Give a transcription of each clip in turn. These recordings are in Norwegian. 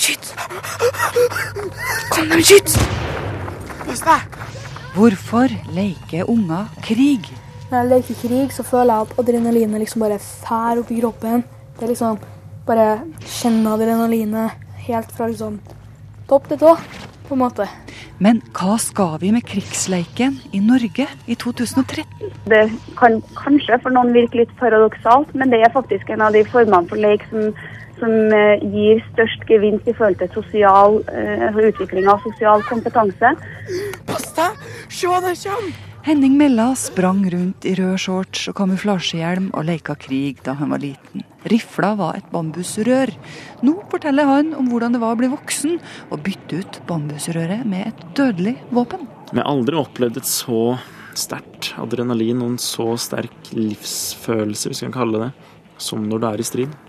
skyt! Kom deg, skyt! Pass deg! Hvorfor leker unger krig? Når jeg leker krig, så føler jeg at adrenalinet liksom bare fær opp i kroppen. Det er liksom bare kjenne adrenalinet helt fra liksom topp til tå, på en måte. Men hva skal vi med krigsleiken i Norge i 2013? Det kan kanskje for noen virke litt paradoksalt, men det er faktisk en av de formene for leik som, som eh, gir størst gevinst i forhold til sosial, uh, utvikling av sosial kompetanse. Pass deg! Se, der kommer! Henning Mella sprang rundt i rød shorts og kamuflasjehjelm og leka krig da han var liten. Rifla var et bambusrør. Nå forteller han om hvordan det var å bli voksen og bytte ut bambusrøret med et dødelig våpen. Vi har aldri opplevd et så sterkt adrenalin og en så sterk livsfølelse, hvis vi kan kalle det, som når du er i strid.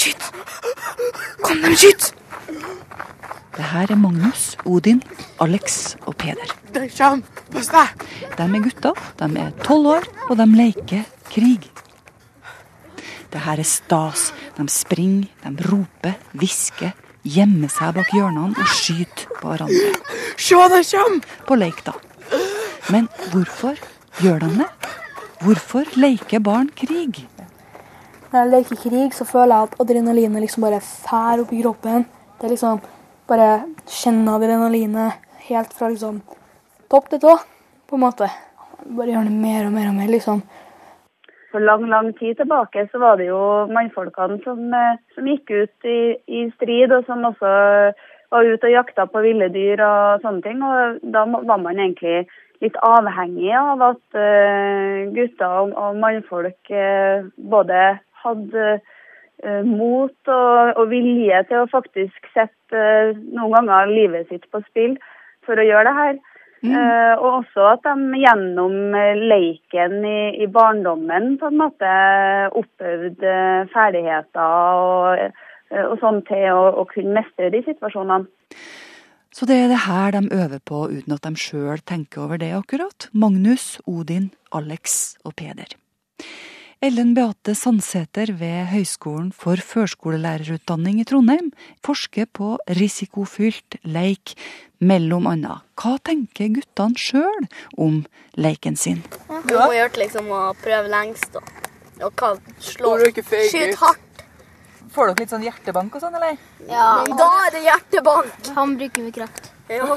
Skyt! Kom dem, skyt! Det her er Magnus, Odin, Alex og Peder. Der kommer! Pass deg! De er gutter, de er tolv år, og de leker krig. Det her er stas. De springer, de roper, hvisker, gjemmer seg bak hjørnene og skyter på hverandre. Se, de kommer! På leik, da. Men hvorfor gjør de det? Hvorfor leker barn krig? Når jeg leker krig, så føler jeg at adrenalinet liksom bare fær opp i kroppen. Det er liksom bare kjenne adrenalinet helt fra liksom topp til tå, på en måte. Bare gjøre det mer og mer og mer, liksom. For lang, lang tid tilbake så var det jo mannfolkene som, eh, som gikk ut i, i, strid, og som også var ute og jakta på ville dyr og sånne ting. Og da var man egentlig litt avhengig av at uh, gutter og, mannfolk uh, både hadde uh, mot og, og, vilje til å faktisk sette noen ganger livet sitt på spill for å gjøre det her. Mm. Uh, og også at de gjennom leiken i, i, barndommen på en måte opplevde ferdigheter og, og sånn til å, å, kunne mestre de situasjonene. Så det er det her de øver på uten at de sjøl tenker over det akkurat? Magnus, Odin, Alex og Peder. Ellen Beate Sandsæter ved Høgskolen for førskolelærerutdanning i Trondheim forsker på risikofylt leik, mellom annet. Hva tenker guttene sjøl om leiken sin? Du må gjøre liksom å prøve lengst og, og hva, slå Skyt hardt. Får dere litt sånn hjertebank og sånn, eller? Ja. Da er det hjertebank. Han bruker mye kraft. Ja.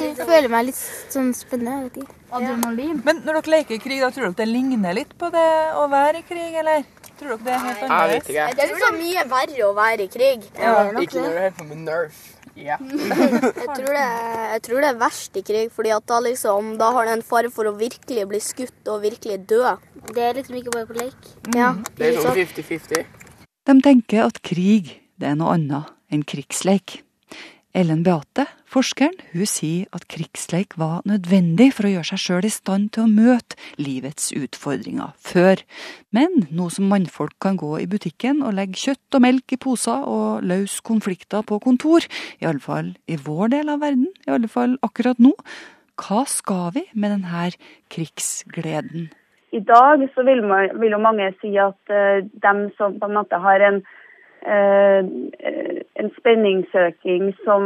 Jeg føler meg litt sånn spennende. vet ikke. Adrenalin. Men når dere leker i krig, da tror dere det ligner litt på det å være i krig, eller? Tror dere det er helt annerledes? Jeg, jeg tror det er mye verre å være i krig. Ja, ikke når du holder på med Nerf. Yeah. jeg, tror det, jeg, tror det, er verst i krig, fordi at da, liksom, da har det en fare for å virkelig bli skutt og virkelig dø. Det er liksom ikke bare på lek. Mm. Ja, det er sånn 50-50. De tenker at krig det er noe annet enn krigsleik. Ellen Beate, forskeren, hun sier at krigsleik var nødvendig for å gjøre seg sjøl i stand til å møte livets utfordringer før. Men nå som mannfolk kan gå i butikken og legge kjøtt og melk i poser og løse konflikter på kontor, i alle fall i vår del av verden, i alle fall akkurat nå, hva skal vi med denne krigsgleden? I dag så vil, man, vil jo mange si at uh, dem som på en måte har en uh, en spenningssøking som,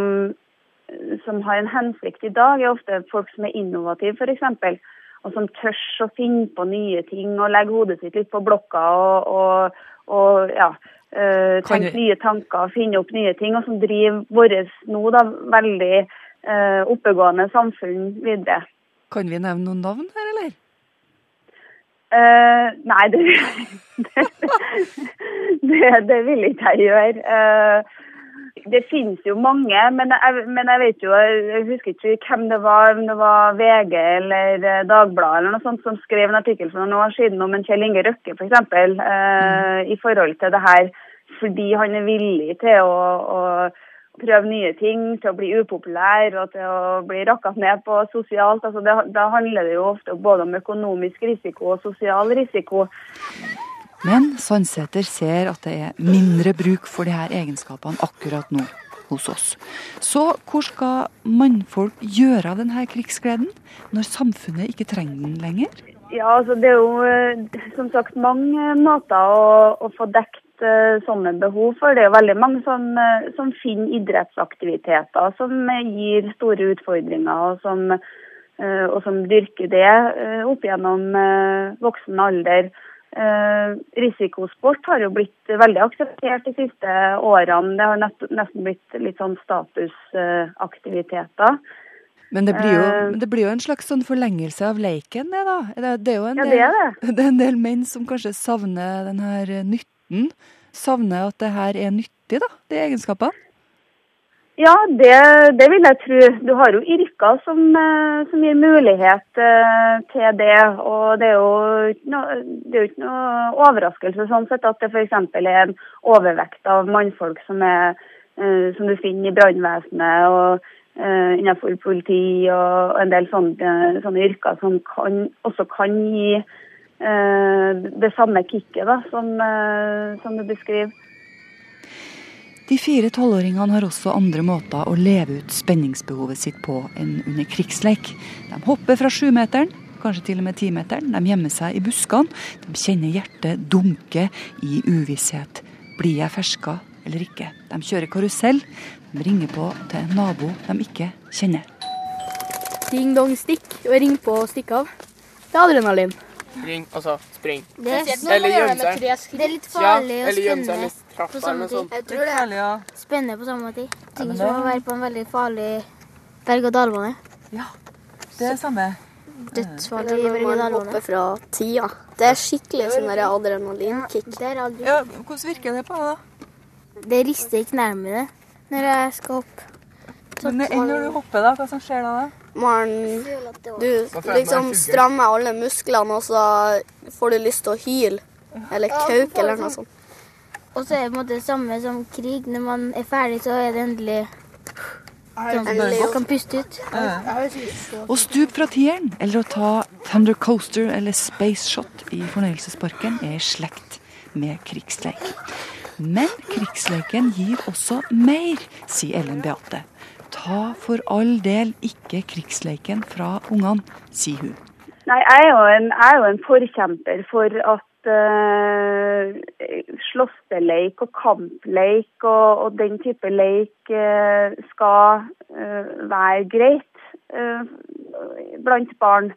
som, har en hensikt i dag, er ofte folk som er innovative, f.eks. Og som tør å finne på nye ting og legge hodet sitt litt på blokka og, og, og ja, øh, tenke nye tanker og finne opp nye ting. Og som driver vårt nå da veldig øh, oppegående samfunn videre. Kan vi nevne noen navn her, eller? Uh, nei, det, det, det, vil ikke jeg gjøre. Uh, det finnes jo mange, men jeg, men jeg, vet jo Jeg husker ikke hvem det var, om det var VG eller eh, Dagbladet eller noe sånt som skrev en artikkel for noen år siden om en Kjell Inge Røkke f.eks. For eksempel, mm. i forhold til det her, fordi han er villig til å, å prøve nye ting, til å bli upopulær og til å bli rakket ned på sosialt. Altså det, da handler det jo ofte både om økonomisk risiko og sosial risiko. Men Sandsæter ser at det er mindre bruk for de her egenskapene akkurat nå hos oss. Så hvor skal mannfolk gjøre av denne krigsgleden, når samfunnet ikke trenger den lenger? Ja, altså Det er jo eh, som sagt mange måter å, å få dekt eh, sånne behov for. Det er jo veldig mange som, eh, som finner idrettsaktiviteter som eh, gir store utfordringer, og som, eh, og som dyrker det eh, opp gjennom eh, voksen alder. Eh, risikosport har jo blitt veldig akseptert de siste årene. Det har nest, nesten blitt litt sånn statusaktiviteter. Men det blir, jo, Eh. det blir jo en slags sånn forlengelse av leiken, det da. Det, det er jo en Ja, del, det er det. en del menn som kanskje savner den her nytten. Savner at det her er nyttig, da, de egenskapene. Ja, det, det vil jeg tro. Du har jo yrker som, eh, som gir mulighet eh, til det. Og det er jo ikke noe, ikke noe overraskelse sånn sett at det f.eks. er en overvekt av mannfolk som, er, eh, som du finner i brannvesenet og innenfor politi og en del sånne, sånne yrker som kan, også kan gi det samme kicket da, som, som du beskriver. De fire tolvåringene har også andre måter å leve ut spenningsbehovet sitt på enn under krigsleik. De hopper fra sjumeteren, kanskje til og med timeteren. De gjemmer seg i buskene. De kjenner hjertet dunke i uvisshet. Blir jeg ferska eller ikke? De kjører karusell. De ringer på til en nabo de ikke kjenner. Ding dong stikk, og ring på og stikk av. Det er adrenalin. Ring, altså spring. Det er, Eller gjemme seg. det er litt farlig å eller gjemme på samme tid. Jeg tror det er Spennende på samme tid. Ting men som å være på en veldig farlig berg-og-dal-bane. Det er samme. Dødsfarlig berg-og-dal-bane. fra tida. Det er skikkelig sånn der adrenalinkick. Det Ja, hvordan virker det på deg, da? Det rister i knærne mine når jeg skal hoppe. Men når du hopper, da? Hva som skjer da? da? Man, du liksom strammer alle musklene, og så får du lyst til å hyle. Eller kauke, eller noe sånt. Og så er det på en måte det samme som krig. Når man er ferdig, så er det endelig sånn man kan puste ut. Å stupe fra tieren eller å ta Thunder Coaster eller Space Shot i fornøyelsesparken er i slekt med krigsleik. Men krigsleiken gir også mer, sier Ellen Beate. Ta for all del ikke krigsleiken fra ungene, sier hun. Nei, jeg er jo en, jeg er jo en forkjemper for at slåsseleik og kampleik og, og den type leik eh, skal eh, være greit eh, blant barn.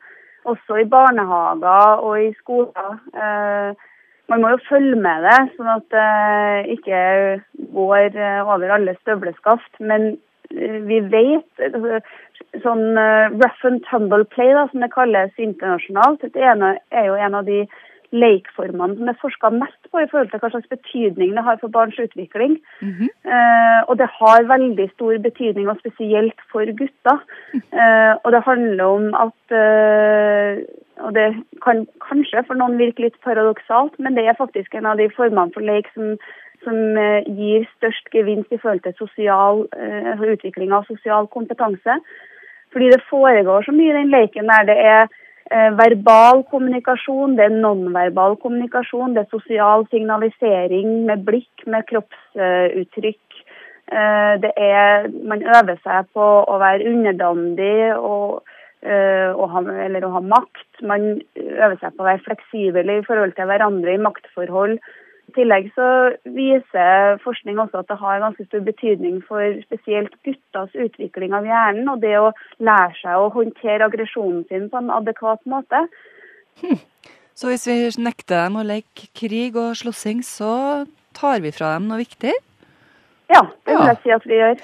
Også i barnehager og i skoler. Eh, man må jo følge med det, sånn at det ikke går eh, over alle støvleskaft. Men eh, vi vet sånn eh, rough and tumble play, da, som det kalles internasjonalt, det er jo en av de leikformene som er forska mest på i forhold til hva slags betydning det har for barns utvikling. Eh, og det har veldig stor betydning, og spesielt for gutter. Eh, og det handler om at eh, Og det kan kanskje for noen virke litt paradoksalt, men det er faktisk en av de formene for leik som som eh, gir størst gevinst i forhold til sosial, eh, altså utvikling av sosial kompetanse. Fordi det foregår så mye i den leken der det er verbal kommunikasjon, det er nonverbal kommunikasjon, det er sosial signalisering med blikk, med kroppsuttrykk. Eh, det er, man øver seg på å være underdandig og, eh, og ha, eller å ha makt. Man øver seg på å være fleksibel i forhold til hverandre i maktforhold. I tillegg så viser forskning også at det har ganske stor betydning for spesielt gutters utvikling av hjernen, og det å lære seg å håndtere aggresjonen sin på en adekvat måte. Så hvis vi nekter dem å leke krig og slåssing, så tar vi fra dem noe viktig? Ja, det vil jeg si at vi gjør.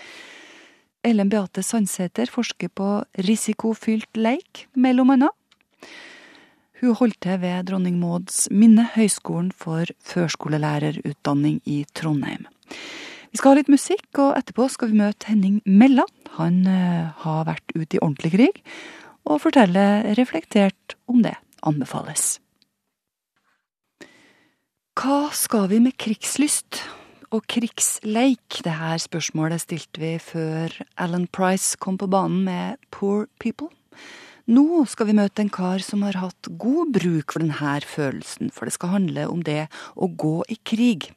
Ellen Beate Sandsæter forsker på risikofylt leik, mellom annet. Hun holdt til ved Dronning Mauds minne, Høgskolen for førskolelærerutdanning i Trondheim. Vi skal ha litt musikk, og etterpå skal vi møte Henning Mella. Han eh, har vært ute i ordentlig krig, og forteller reflektert om det. Anbefales. Hva skal vi med krigslyst? og krigsleik? Det her spørsmålet stilte vi før Alan Price kom på banen med Poor People. Nå skal vi møte en kar som har hatt god bruk for denne følelsen, for det skal handle om det å gå i krig.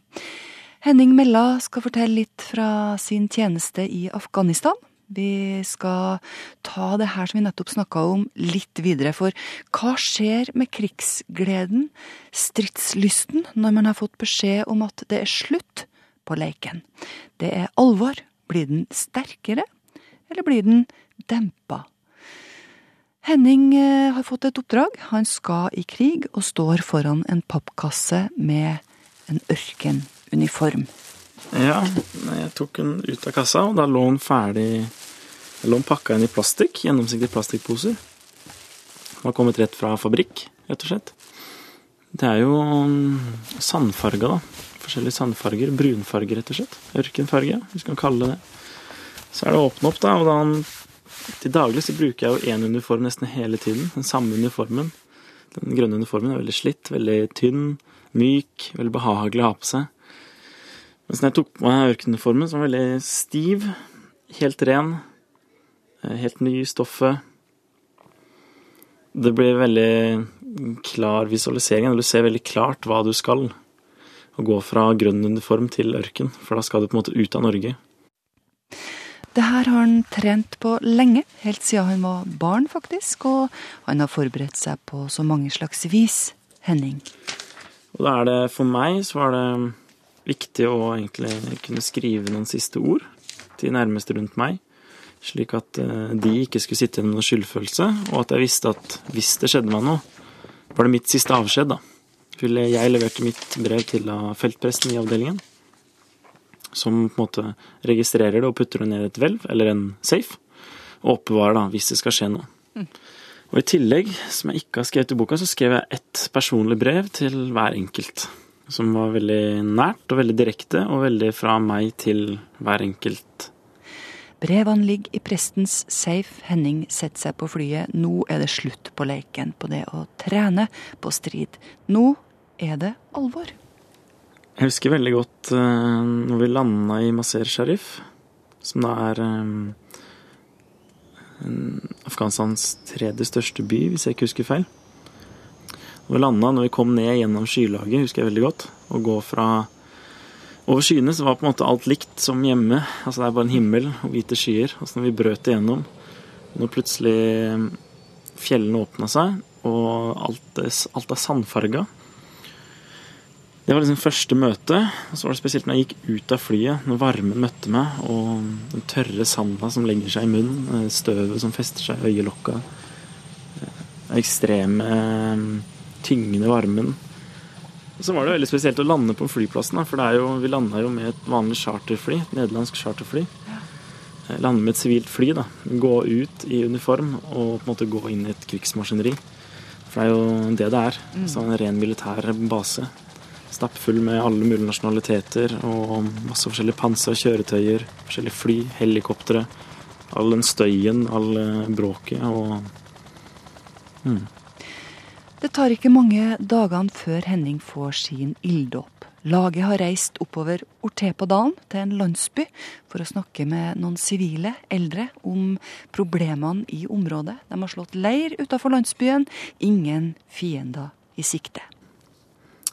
Henning Mella skal fortelle litt fra sin tjeneste i Afghanistan. Vi skal ta det her som vi nettopp snakka om, litt videre. For hva skjer med krigsgleden, stridslysten, når man har fått beskjed om at det er slutt på leiken? Det er alvor. Blir den sterkere, eller blir den dempa? Henning eh, har fått et oppdrag. Han skal i krig og står foran en pappkasse med en ørkenuniform. Ja, jeg tok den ut av kassa, og da lå den ferdig Jeg Lå den pakka inn i plastikk, gjennomsiktige plastikkposer. Den var kommet rett fra fabrikk, rett og slett. Det er jo sandfarga, da. Forskjellige sandfarger. Brunfarge, rett og slett. Ørkenfarge, hvis vi kan kalle det det. Så er det å åpne opp, da, og da til daglig så bruker jeg jo én uniform nesten hele tiden. Den samme uniformen. Den grønne uniformen er veldig slitt, veldig tynn, myk, veldig behagelig å ha på seg. Mens når jeg tok på meg ørkenuniformen, som var veldig stiv, helt ren, eh, helt ny i stoffet Det blir veldig klar visualisering. Du ser veldig klart hva du skal. Å gå fra grønn uniform til ørken, for da skal du på en måte ut av Norge. Det her har han trent på lenge, helt siden han var barn, faktisk. Og han har forberedt seg på så mange slags vis. Henning. Og da er det for meg så var det viktig å egentlig kunne skrive noen siste ord til nærmeste rundt meg. Slik at eh, de ikke skulle sitte med noen skyldfølelse, og at jeg visste at hvis det skjedde meg noe, var det mitt siste avskjed, da. Jeg leverte mitt brev til feltpresten i avdelingen, som på en måte registrerer det og putter det ned i et hvelv eller en safe, og oppbevarer da, hvis det skal skje noe. Mm. Og i tillegg, som jeg ikke har skrevet i boka, så skrev jeg ett personlig brev til hver enkelt som var veldig nært og veldig direkte, og veldig fra meg til hver enkelt. Brevene ligger i prestens safe. Henning setter seg på flyet. Nå er det slutt på leken, på det å trene, på strid. Nå er det alvor. Jeg husker veldig godt uh, når vi landa i Maser Sharif, som da er um, Afghanistans tredje største by, hvis jeg ikke husker feil. Når vi landa, når vi kom ned gjennom skylaget, husker jeg veldig godt. Å gå fra Over skyene så var på en måte alt likt som hjemme. Altså det er bare en himmel og hvite skyer. Og så når vi brøt igjennom, når plutselig mm, fjellene åpna seg, og alt er, alt er sandfarga Det var liksom første møte. Og så var det spesielt når jeg gikk ut av flyet, når varmen møtte meg, og den tørre sanda som legger seg i munnen, eh, støvet som fester seg i øyelokka, den ekstreme mm, tyngende varmen. Så var det veldig spesielt å lande på flyplassen, for jo, vi landa jo med et vanlig charterfly, et nederlandsk charterfly. Eh, lande med et sivilt fly, da. Gå ut i uniform og på en måte gå inn i et krigsmaskineri. For det er jo det det er. Mm. Så en ren militær base. Stappfull med alle mulige nasjonaliteter og masse forskjellige pansra kjøretøyer, forskjellige fly, helikoptre. All den støyen, all bråket og mm. Det tar ikke mange dagene før Henning får sin ilddåp. Laget har reist oppover Ortepodalen til en landsby for å snakke med noen sivile eldre om problemene i området. De har slått leir utafor landsbyen. Ingen fiender i sikte.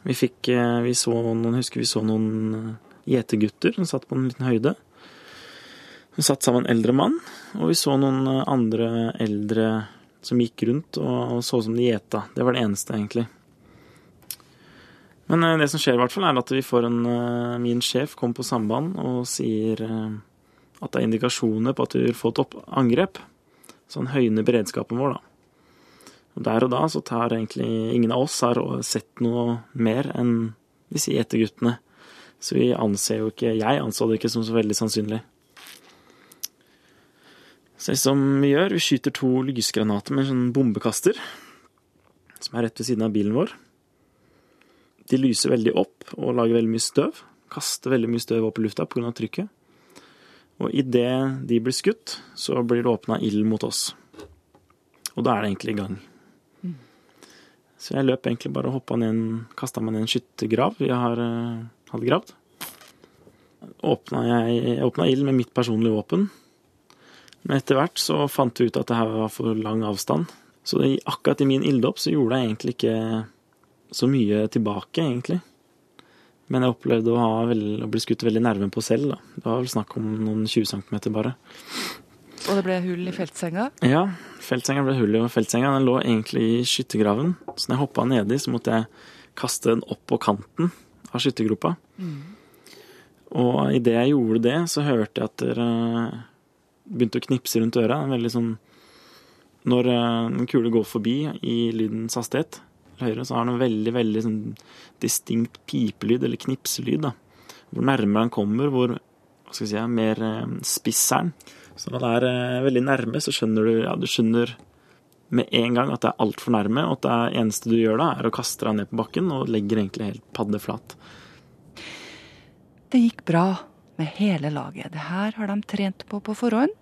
Vi fikk, eh, vi så noen, husker vi så noen eh, gjetergutter som satt på en liten høyde. Vi satt sammen en eldre mann, og vi så noen eh, andre eldre som gikk rundt og så ut som de gjeta. Det var det eneste, egentlig. Men det som skjer, i hvert fall, er at vi får en Min sjef kommer på samband og sier at det er indikasjoner på at vi vil få et angrep. Så han høyner beredskapen vår, da. Der og da så tar egentlig ingen av oss har sett noe mer enn disse guttene. Så vi anser jo ikke Jeg anså det ikke som så veldig sannsynlig. Så det som vi gjør, vi skyter to lysgranater med en sånn bombekaster, som er rett ved siden av bilen vår. De lyser veldig opp og lager veldig mye støv. Kaster veldig mye støv opp i lufta pga. trykket. Og idet de blir skutt, så blir det åpna ild mot oss. Og da er det egentlig i gang. Så jeg løp egentlig bare og hoppa ned en, kasta meg ned en skyttergrav jeg har, uh, hadde gravd. Åpna jeg, jeg åpna ild med mitt personlige våpen men etter hvert så fant vi ut at det her var for lang avstand. Så det, akkurat i min ilddåp så gjorde jeg egentlig ikke så mye tilbake, egentlig. Men jeg opplevde å, vel, å bli skutt veldig nerven på selv. Da. Det var vel snakk om noen 20 cm bare. Og det ble hull i feltsenga? Ja, feltsenga ble hull i, feltsenga den lå egentlig i skyttergraven. Så når jeg hoppa nedi, så måtte jeg kaste den opp på kanten av skyttergropa. Mm. Og idet jeg gjorde det, så hørte jeg at det eh, begynte å knipse rundt øra. En veldig sånn Når eh, en kule går forbi i lydens hastighet høyre, så har den en veldig, veldig sånn distinkt pipelyd, eller knipselyd. da. Hvor nærmere den kommer, hvor hva skal jeg si, mer eh, spiss er den. Så når det er eh, veldig nærme, så skjønner du ja, du skjønner med en gang at det er altfor nærme, og at det eneste du gjør da, er å kaste deg ned på bakken og legger egentlig helt paddeflat. Det gikk bra med hele laget. Det her har de trent på på forhånd.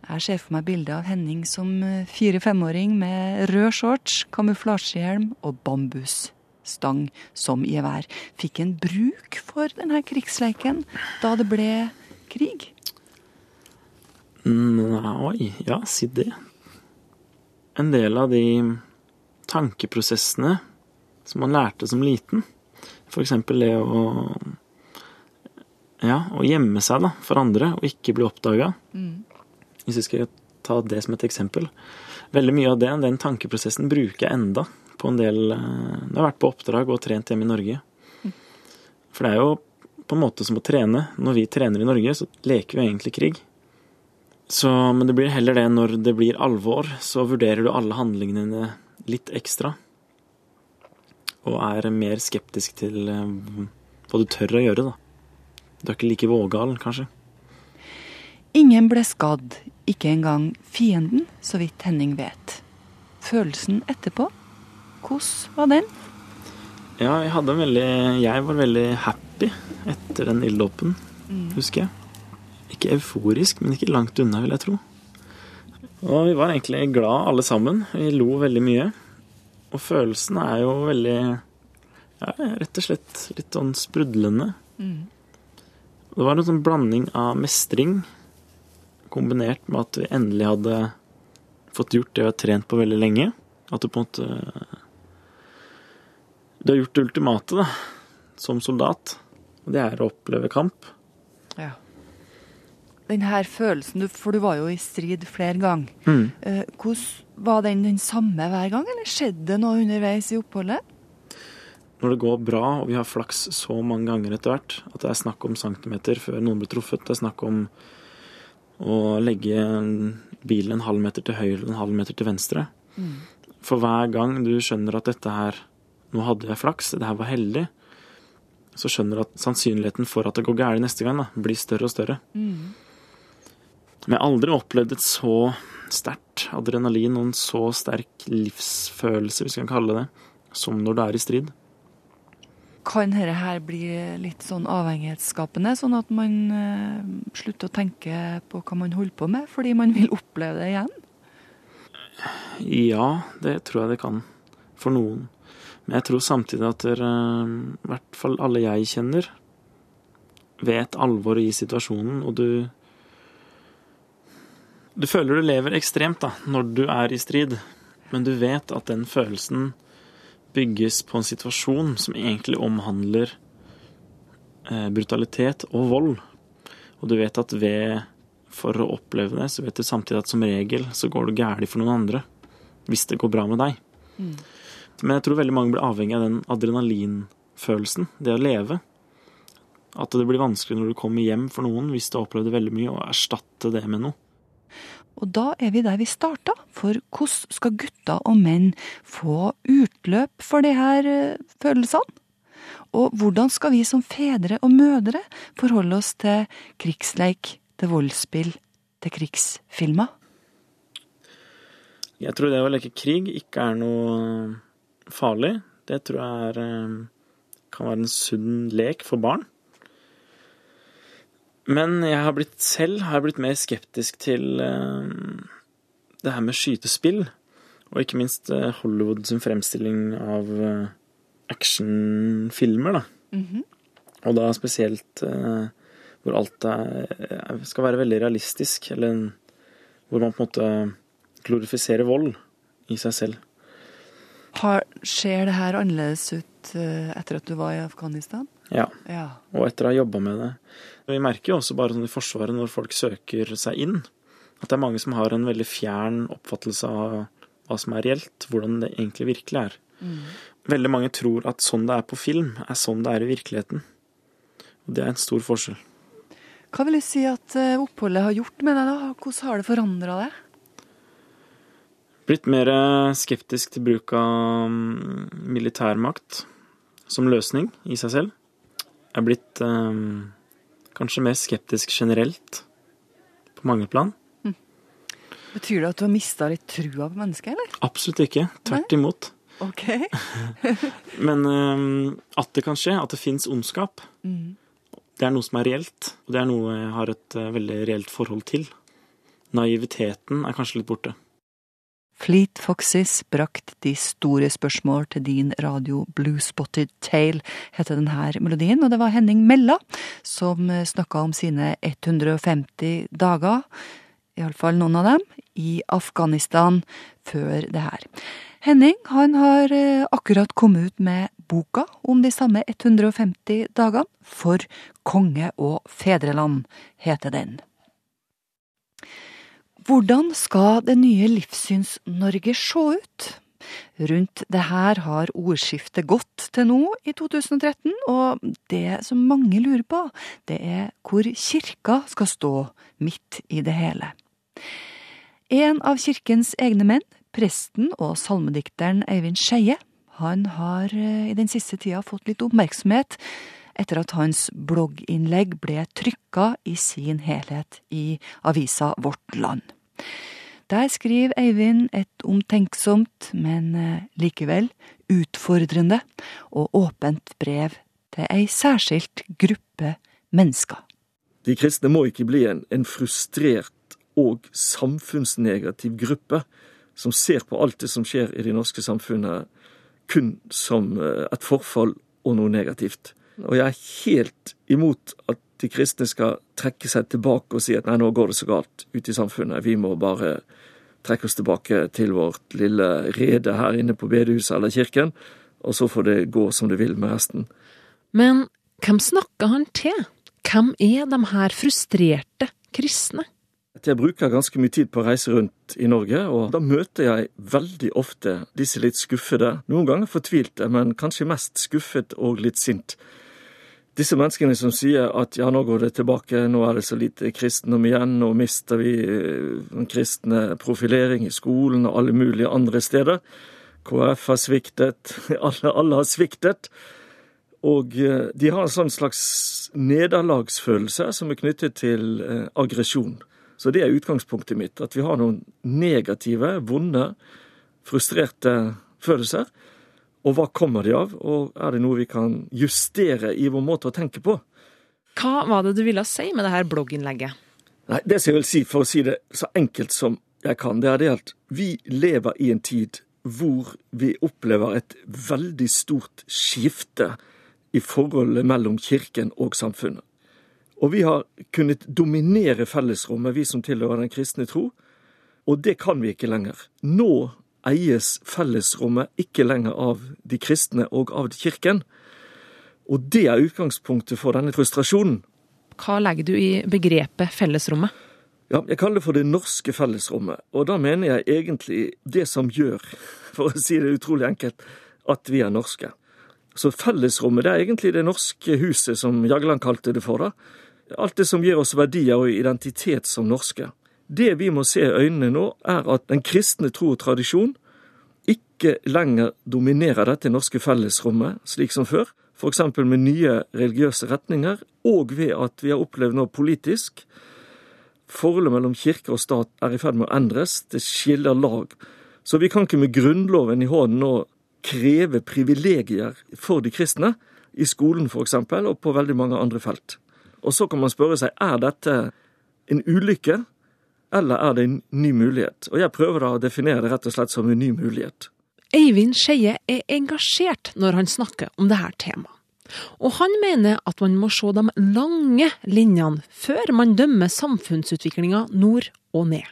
Jeg ser for meg bildet av Henning som eh, fire-femåring med rød shorts, kamuflasjehjelm og bambusstang som gevær. Fikk en bruk for denne krigsleiken da det ble krig. Nei, ja, si det. En del av de tankeprosessene som man lærte som liten, for eksempel det å ja, å gjemme seg da, for andre og ikke bli oppdaga. Mm. Hvis vi skal ta det som et eksempel. Veldig mye av det, den tankeprosessen bruker jeg enda på en del eh, Når jeg har vært på oppdrag og trent hjemme i Norge. For det er jo på en måte som å trene. Når vi trener i Norge, så leker vi egentlig krig. Så, men det blir heller det når det blir alvor, så vurderer du alle handlingene dine litt ekstra. Og er mer skeptisk til eh, hva du tør å gjøre, da. Du er ikke like vågal, kanskje. Ingen ble skadd, ikke engang fienden, så vidt Henning vet. Følelsen etterpå, hvordan var den? Ja, jeg hadde en veldig Jeg var veldig happy etter den ilddåpen, Mm. husker jeg. Ikke euforisk, men ikke langt unna, vil jeg tro. Og vi var egentlig glad alle sammen. Vi lo veldig mye. Og følelsen er jo veldig ja, rett og slett litt sånn sprudlende. Mm. Det var en sånn blanding av mestring kombinert med at vi endelig hadde fått gjort det vi har trent på veldig lenge. At du på en måte Du har gjort det ultimate, da, som soldat. Og det er å oppleve kamp. Ja. Den her følelsen, for du var jo i strid flere ganger. Mm. Eh, hvordan Var den den samme hver gang, eller skjedde det noe underveis i oppholdet? Når det går bra, og vi har flaks så mange ganger etter hvert, at det er snakk om centimeter før noen blir truffet, det er snakk om å legge bilen en halv meter til høyre eller en halv meter til venstre. For hver gang du skjønner at dette her Nå hadde jeg flaks, det her var heldig. Så skjønner du at sannsynligheten for at det går galt neste gang, da, blir større og større. Mm. Men jeg har aldri opplevd et så sterkt adrenalin og en så sterk livsfølelse, hvis vi kan kalle det, som når du er i strid. Kan dette her bli litt sånn avhengighetsskapende, sånn at man eh, slutter å tenke på hva man holder på med, fordi man vil oppleve det igjen? Ja, det tror jeg det kan. For noen. Men jeg tror samtidig at dere, i hvert fall alle jeg kjenner, vet alvoret i situasjonen, og du Du føler du lever ekstremt da, når du er i strid, men du vet at den følelsen bygges på en situasjon som egentlig omhandler eh, brutalitet og vold. Og du vet at ved for å oppleve det, så vet du samtidig at som regel så går det galt for noen andre. Hvis det går bra med deg. Mm. Men jeg tror veldig mange blir avhengig av den adrenalinfølelsen, det å leve. At det blir vanskelig når du kommer hjem for noen, hvis du har opplevd veldig mye, å erstatte det med noe. Og da er vi der vi starta, for hvordan skal gutter og menn få utløp for de her eh, følelsene? Og hvordan skal vi som fedre og mødre forholde oss til krigsleik, til voldsspill, til krigsfilmer? Jeg tror det å leke krig ikke er noe farlig. Det tror jeg er, eh, kan være en sunn lek for barn. Men jeg har blitt selv har jeg blitt mer skeptisk til eh, det her med skytespill. Og ikke minst eh, Hollywood sin fremstilling av eh, actionfilmer, da. Mhm. Og da spesielt eh, hvor alt er, er- skal være veldig realistisk, eller hvor man på en måte glorifiserer vold i seg selv. Har, ser det her annerledes ut eh, etter at du var i Afghanistan? Ja. Ja. Og etter å ha jobba med det. Vi merker jo også bare sånn i Forsvaret, når folk søker seg inn, At det er mange som har en veldig fjern oppfattelse av hva som er reelt, hvordan det egentlig virkelig er. Mm. Veldig mange tror at sånn det er på film, er sånn det er i virkeligheten. Og det er en stor forskjell. Hva vil du si at eh, oppholdet har gjort med deg, da? Hvordan har det forandra deg? Blitt mer eh, skeptisk til bruk av mm, militærmakt som løsning i seg selv. Jeg er blitt um, kanskje mer skeptisk generelt på mange plan. Mm. Betyr det at du har mista litt trua på mennesket, eller? Absolutt ikke. Tvert imot. Ok. Men um, at det kan skje, at det fins ondskap, mm. det er noe som er reelt. Og det er noe jeg har et uh, veldig reelt forhold til. Naiviteten er kanskje litt borte. Fleet Foxes brakt de store spørsmål til din radio Blue Spotted Tale, heter denne melodien. Og det var Henning Mella som snakka om sine 150 dager, iallfall noen av dem, i Afghanistan før det her. Henning han har eh, akkurat kommet ut med boka om de samme 150 dagene. For konge og fedreland, heter den. Hvordan skal det nye Livssyns-Norge se ut? Rundt det her har ordskiftet gått til nå i 2013, og det som mange lurer på, det er hvor kirka skal stå midt i det hele. En av kirkens egne menn, presten og salmedikteren Eivind Skeie, han har eh, i den siste tida fått litt oppmerksomhet etter at hans blogginnlegg ble trykka i sin helhet i avisa Vårt Land. Der skriver Eivind et omtenksomt, men eh, likevel utfordrende og åpent brev til ei særskilt gruppe mennesker. De kristne må ikke bli en, en frustrert og samfunnsnegativ gruppe som ser på alt det som skjer i det norske samfunnet kun som eh, et forfall og noe negativt. Og jeg er helt imot at de kristne skal trekke seg tilbake og si at nei, nå går det så galt ute i samfunnet, vi må bare trekke oss tilbake til vårt lille rede her inne på bedehuset eller kirken, og så får det gå som det vil med resten. Men hvem snakker han til? Hvem er de her frustrerte kristne? Jeg bruker ganske mye tid på å reise rundt i Norge, og da møter jeg veldig ofte disse litt skuffede, noen ganger fortvilte, men kanskje mest skuffet og litt sint disse menneskene som sier at ja, nå går det tilbake, nå er det så lite kristendom igjen, nå mister vi eh, den kristne profilering i skolen og alle mulige andre steder. KrF har sviktet, alle, alle har sviktet. Og eh, de har en sånn slags nederlagsfølelse som er knyttet til eh, aggresjon. Så det er utgangspunktet mitt. At vi har noen negative, vonde, frustrerte følelser og hva kommer de av, og er det noe vi kan justere i vår måte å tenke på? Hva var det du ville si med det her blogginnlegget? Nei, Det som jeg vil si, for å si det så enkelt som jeg kan, det er det at vi lever i en tid hvor vi opplever et veldig stort skifte i forholdet mellom kirken og samfunnet. Og vi har kunnet dominere fellesrommet, vi som tilhører den kristne tro, og det kan vi ikke lenger. Nå eies fellesrommet ikke lenger av de kristne og av kirken. Og det er utgangspunktet for denne frustrasjonen. Hva legger du i begrepet fellesrommet? Ja, Jeg kaller det for det norske fellesrommet. Og da mener jeg egentlig det som gjør, for å si det utrolig enkelt, at vi er norske. Så fellesrommet det er egentlig det norske huset, som Jagland kalte det for. da. Alt det som gir oss verdier og identitet som norske. Det vi må se i øynene nå, er at den kristne tro og tradisjon ikke lenger dominerer dette norske fellesrommet slik som før, f.eks. med nye religiøse retninger, og ved at vi har opplevd nå politisk Forholdet mellom kirke og stat er i ferd med å endres, det skiller lag. Så vi kan ikke med Grunnloven i hånden nå kreve privilegier for de kristne, i skolen f.eks., og på veldig mange andre felt. Og så kan man spørre seg er dette en ulykke eller er det en ny mulighet? Og jeg prøver da å definere det rett og slett som en ny mulighet. Eivind Skeie er engasjert når han snakker om dette temaet. Og han mener at man må se de lange linjene før man dømmer samfunnsutviklinga nord og ned.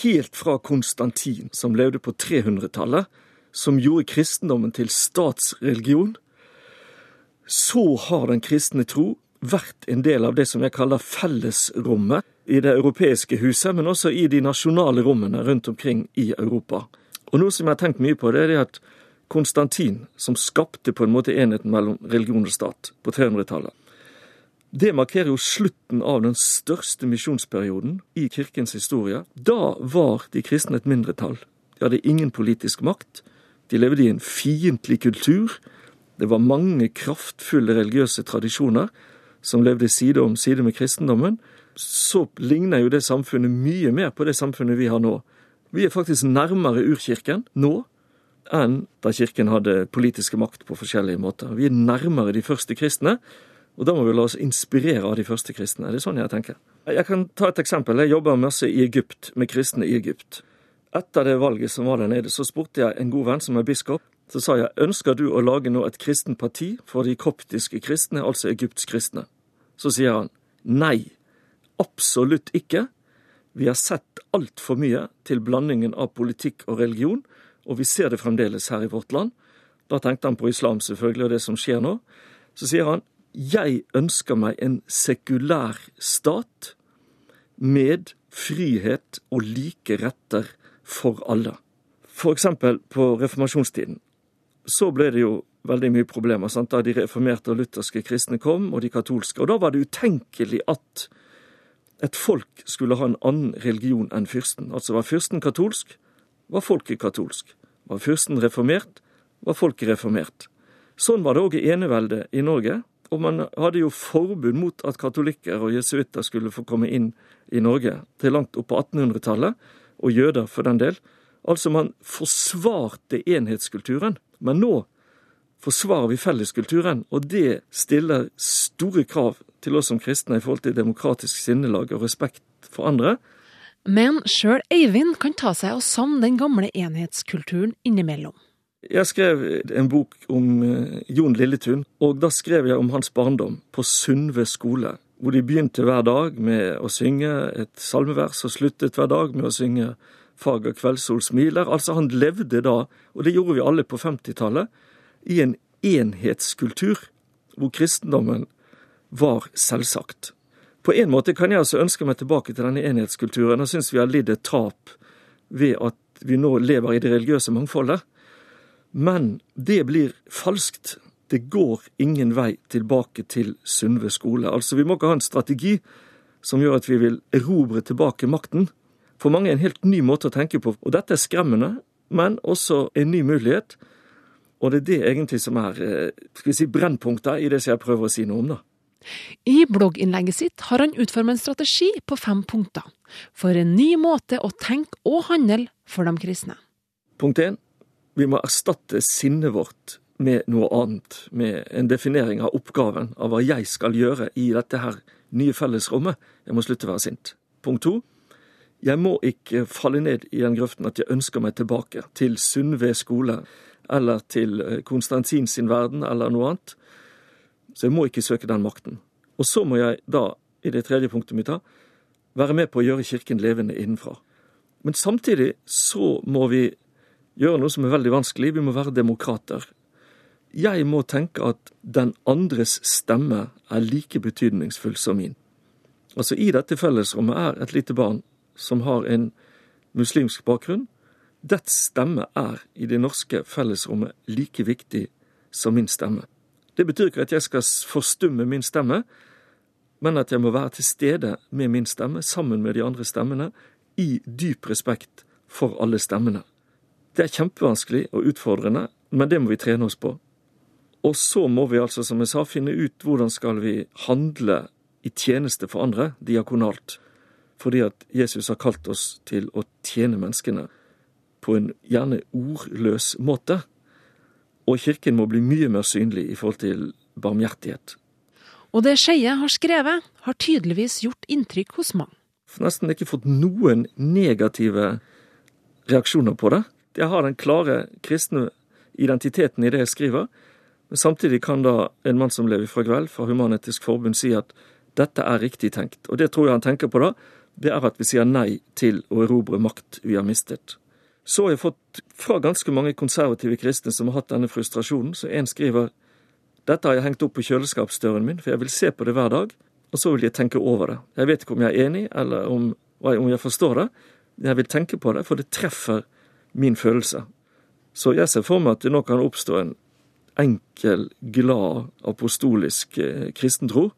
Helt fra Konstantin, som levde på 300-tallet, som gjorde kristendommen til statsreligion, så har den kristne tro vært en del av det som jeg kaller fellesrommet i det europeiske huset, men også i de nasjonale rommene rundt omkring i Europa. Og noe som jeg har tenkt mye på, det er det at Konstantin, som skapte på en måte enheten mellom religion og stat på 300-tallet, det markerer jo slutten av den største misjonsperioden i kirkens historie. Da var de kristne et mindretall. De hadde ingen politisk makt. De levde i en fiendtlig kultur. Det var mange kraftfulle religiøse tradisjoner som levde side om side med kristendommen. Så ligner jo det samfunnet mye mer på det samfunnet vi har nå. Vi er faktisk nærmere urkirken nå enn da kirken hadde politiske makt på forskjellige måter. Vi er nærmere de første kristne, og da må vi la oss inspirere av de første kristne. Det er sånn jeg tenker. Jeg kan ta et eksempel. Jeg jobber masse i Egypt, med kristne i Egypt. Etter det valget som var der nede, så spurte jeg en god venn som er biskop. Så sa jeg ønsker du å lage nå et kristent parti for de koptiske kristne, altså Egypts kristne? Så sier han nei, absolutt ikke. Vi har sett altfor mye til blandingen av politikk og religion, og vi ser det fremdeles her i vårt land. Da tenkte han på islam selvfølgelig og det som skjer nå. Så sier han jeg ønsker meg en sekulær stat med frihet og like retter for alle. For eksempel på reformasjonstiden så ble det jo veldig mye problemer sant? da de reformerte og lutherske kristne kom, og de katolske. Og da var det utenkelig at et folk skulle ha en annen religion enn fyrsten. Altså var fyrsten katolsk, var folket katolsk. Var fyrsten reformert, var folket reformert. Sånn var det òg i eneveldet i Norge. Og man hadde jo forbud mot at katolikker og jesuitter skulle få komme inn i Norge til langt opp på 1800-tallet, og jøder for den del. Altså, man forsvarte enhetskulturen. Men nå forsvarer vi felleskulturen, og det stiller store krav til oss som kristne i forhold til demokratisk sinnelag og respekt for andre. Men sjøl Eivind kan ta seg av savne den gamle enhetskulturen innimellom. Jeg skrev en bok om eh, Jon Lilletun, og da skrev jeg om hans barndom på Sundve skole. Hvor de begynte hver dag med å synge et salmevers og sluttet hver dag med å synge Fager kveldssol smiler. Altså, han levde da, og det gjorde vi alle på 50-tallet, i en enhetskultur hvor kristendommen var selvsagt. På en måte kan jeg altså ønske meg tilbake til denne enhetskulturen, og syns vi har lidd et tap ved at vi nå lever i det religiøse mangfoldet. Men det blir falskt. Det går ingen vei tilbake til Sundve skole. Altså, vi må ikke ha en strategi som gjør at vi vil erobre tilbake makten. For mange er en helt ny måte å tenke på, og dette er skremmende, men også en ny mulighet. Og det er det egentlig som er eh, skal vi si, brennpunkter i det som jeg prøver å si noe om, da. I blogginnlegget sitt har han utformet en strategi på fem punkter for en ny måte å tenke og handle for de kristne. Punkt én vi må erstatte sinnet vårt med noe annet, med en definering av oppgaven, av hva jeg skal gjøre i dette her nye fellesrommet. Jeg må slutte å være sint. Punkt to. Jeg må ikke falle ned i den grøften at jeg ønsker meg tilbake til Sundve skole, eller til eh, Konstantin sin verden, eller noe annet. Så jeg må ikke søke den makten. Og så må jeg da, i det tredje punktet mitt, da, være med på å gjøre Kirken levende innenfra. Men samtidig så må vi gjøre noe som er veldig vanskelig. Vi må være demokrater. Jeg må tenke at den andres stemme er like betydningsfull som min. Altså I dette fellesrommet er et lite barn som har en muslimsk bakgrunn. Dets stemme er i det norske fellesrommet like viktig som min stemme. Det betyr ikke at jeg skal forstumme min stemme, men at jeg må være til stede med min stemme sammen med de andre stemmene, i dyp respekt for alle stemmene. Det er kjempevanskelig og utfordrende, men det må vi trene oss på. Og så må vi altså, som jeg sa, finne ut hvordan skal vi handle i tjeneste for andre, diakonalt. Fordi at Jesus har kalt oss til å tjene menneskene på en gjerne ordløs måte. Og kirken må bli mye mer synlig i forhold til barmhjertighet. Og det Skeie har skrevet, har tydeligvis gjort inntrykk hos mange. Nesten ikke fått noen negative reaksjoner på det. Jeg har den klare kristne identiteten i det jeg skriver, men samtidig kan da en mann som lever fra kveld, fra Human-Etisk Forbund, si at dette er riktig tenkt. Og det tror jeg han tenker på da, det er at vi sier nei til å erobre makt vi har mistet. Så har jeg fått fra ganske mange konservative kristne som har hatt denne frustrasjonen, så en skriver Dette har jeg hengt opp på kjøleskapsdøren min, for jeg vil se på det hver dag, og så vil jeg tenke over det. Jeg vet ikke om jeg er enig, eller om, om jeg forstår det. men Jeg vil tenke på det, for det treffer min følelse. Så jeg ser for meg at det nå kan oppstå en enkel, glad, apostolisk eh, kristentro,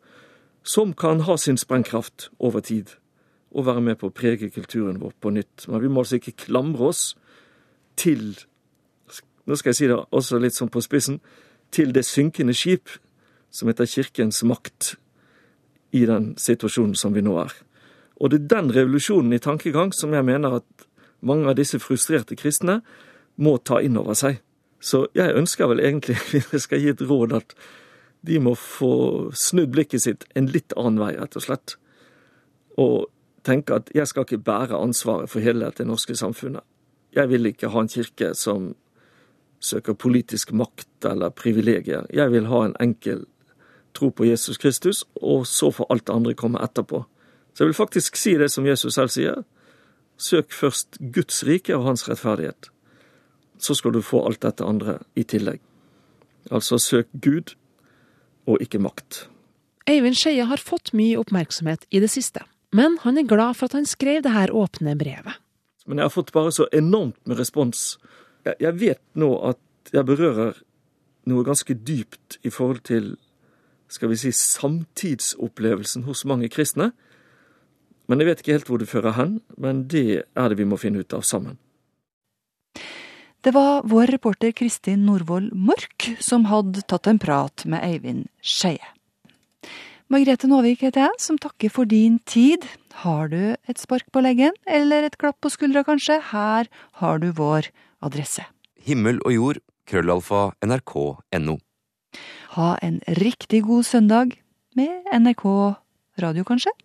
som kan ha sin sprengkraft over tid, og være med på å prege kulturen vår på nytt. Men vi må altså ikke klamre oss til Nå skal jeg si det også litt sånn på spissen til det synkende skip som heter Kirkens makt i den situasjonen som vi nå er. Og det er den revolusjonen i tankegang som jeg mener at mange av disse frustrerte kristne må ta inn over seg. Så jeg ønsker vel egentlig, hvis jeg skal gi et råd, at de må få snudd blikket sitt en litt annen vei, rett og slett. Og tenke at jeg skal ikke bære ansvaret for hele det norske samfunnet. Jeg vil ikke ha en kirke som søker politisk makt eller privilegier. Jeg vil ha en enkel tro på Jesus Kristus, og så får alt det andre komme etterpå. Så jeg vil faktisk si det som Jesus selv sier. Søk først Guds rike og hans rettferdighet. Så skal du få alt dette andre i tillegg. Altså søk Gud og ikke makt. Eivind Skeie har fått mye oppmerksomhet i det siste, men han er glad for at han skrev det her åpne brevet. Men jeg har fått bare så enormt med respons. Jeg, jeg vet nå at jeg berører noe ganske dypt i forhold til skal vi si, samtidsopplevelsen hos mange kristne. Men jeg vet ikke helt hvor det fører hen, men det er det vi må finne ut av sammen. Det var vår reporter Kristin Norvoll Mork som hadde tatt en prat med Eivind Skeie. Margrethe Nåvik heter jeg, som takker for din tid. Har du et spark på leggen, eller et klapp på skuldra kanskje? Her har du vår adresse. Himmel og jord, krøllalfa, nrk.no. Ha en riktig god søndag med NRK radio, kanskje?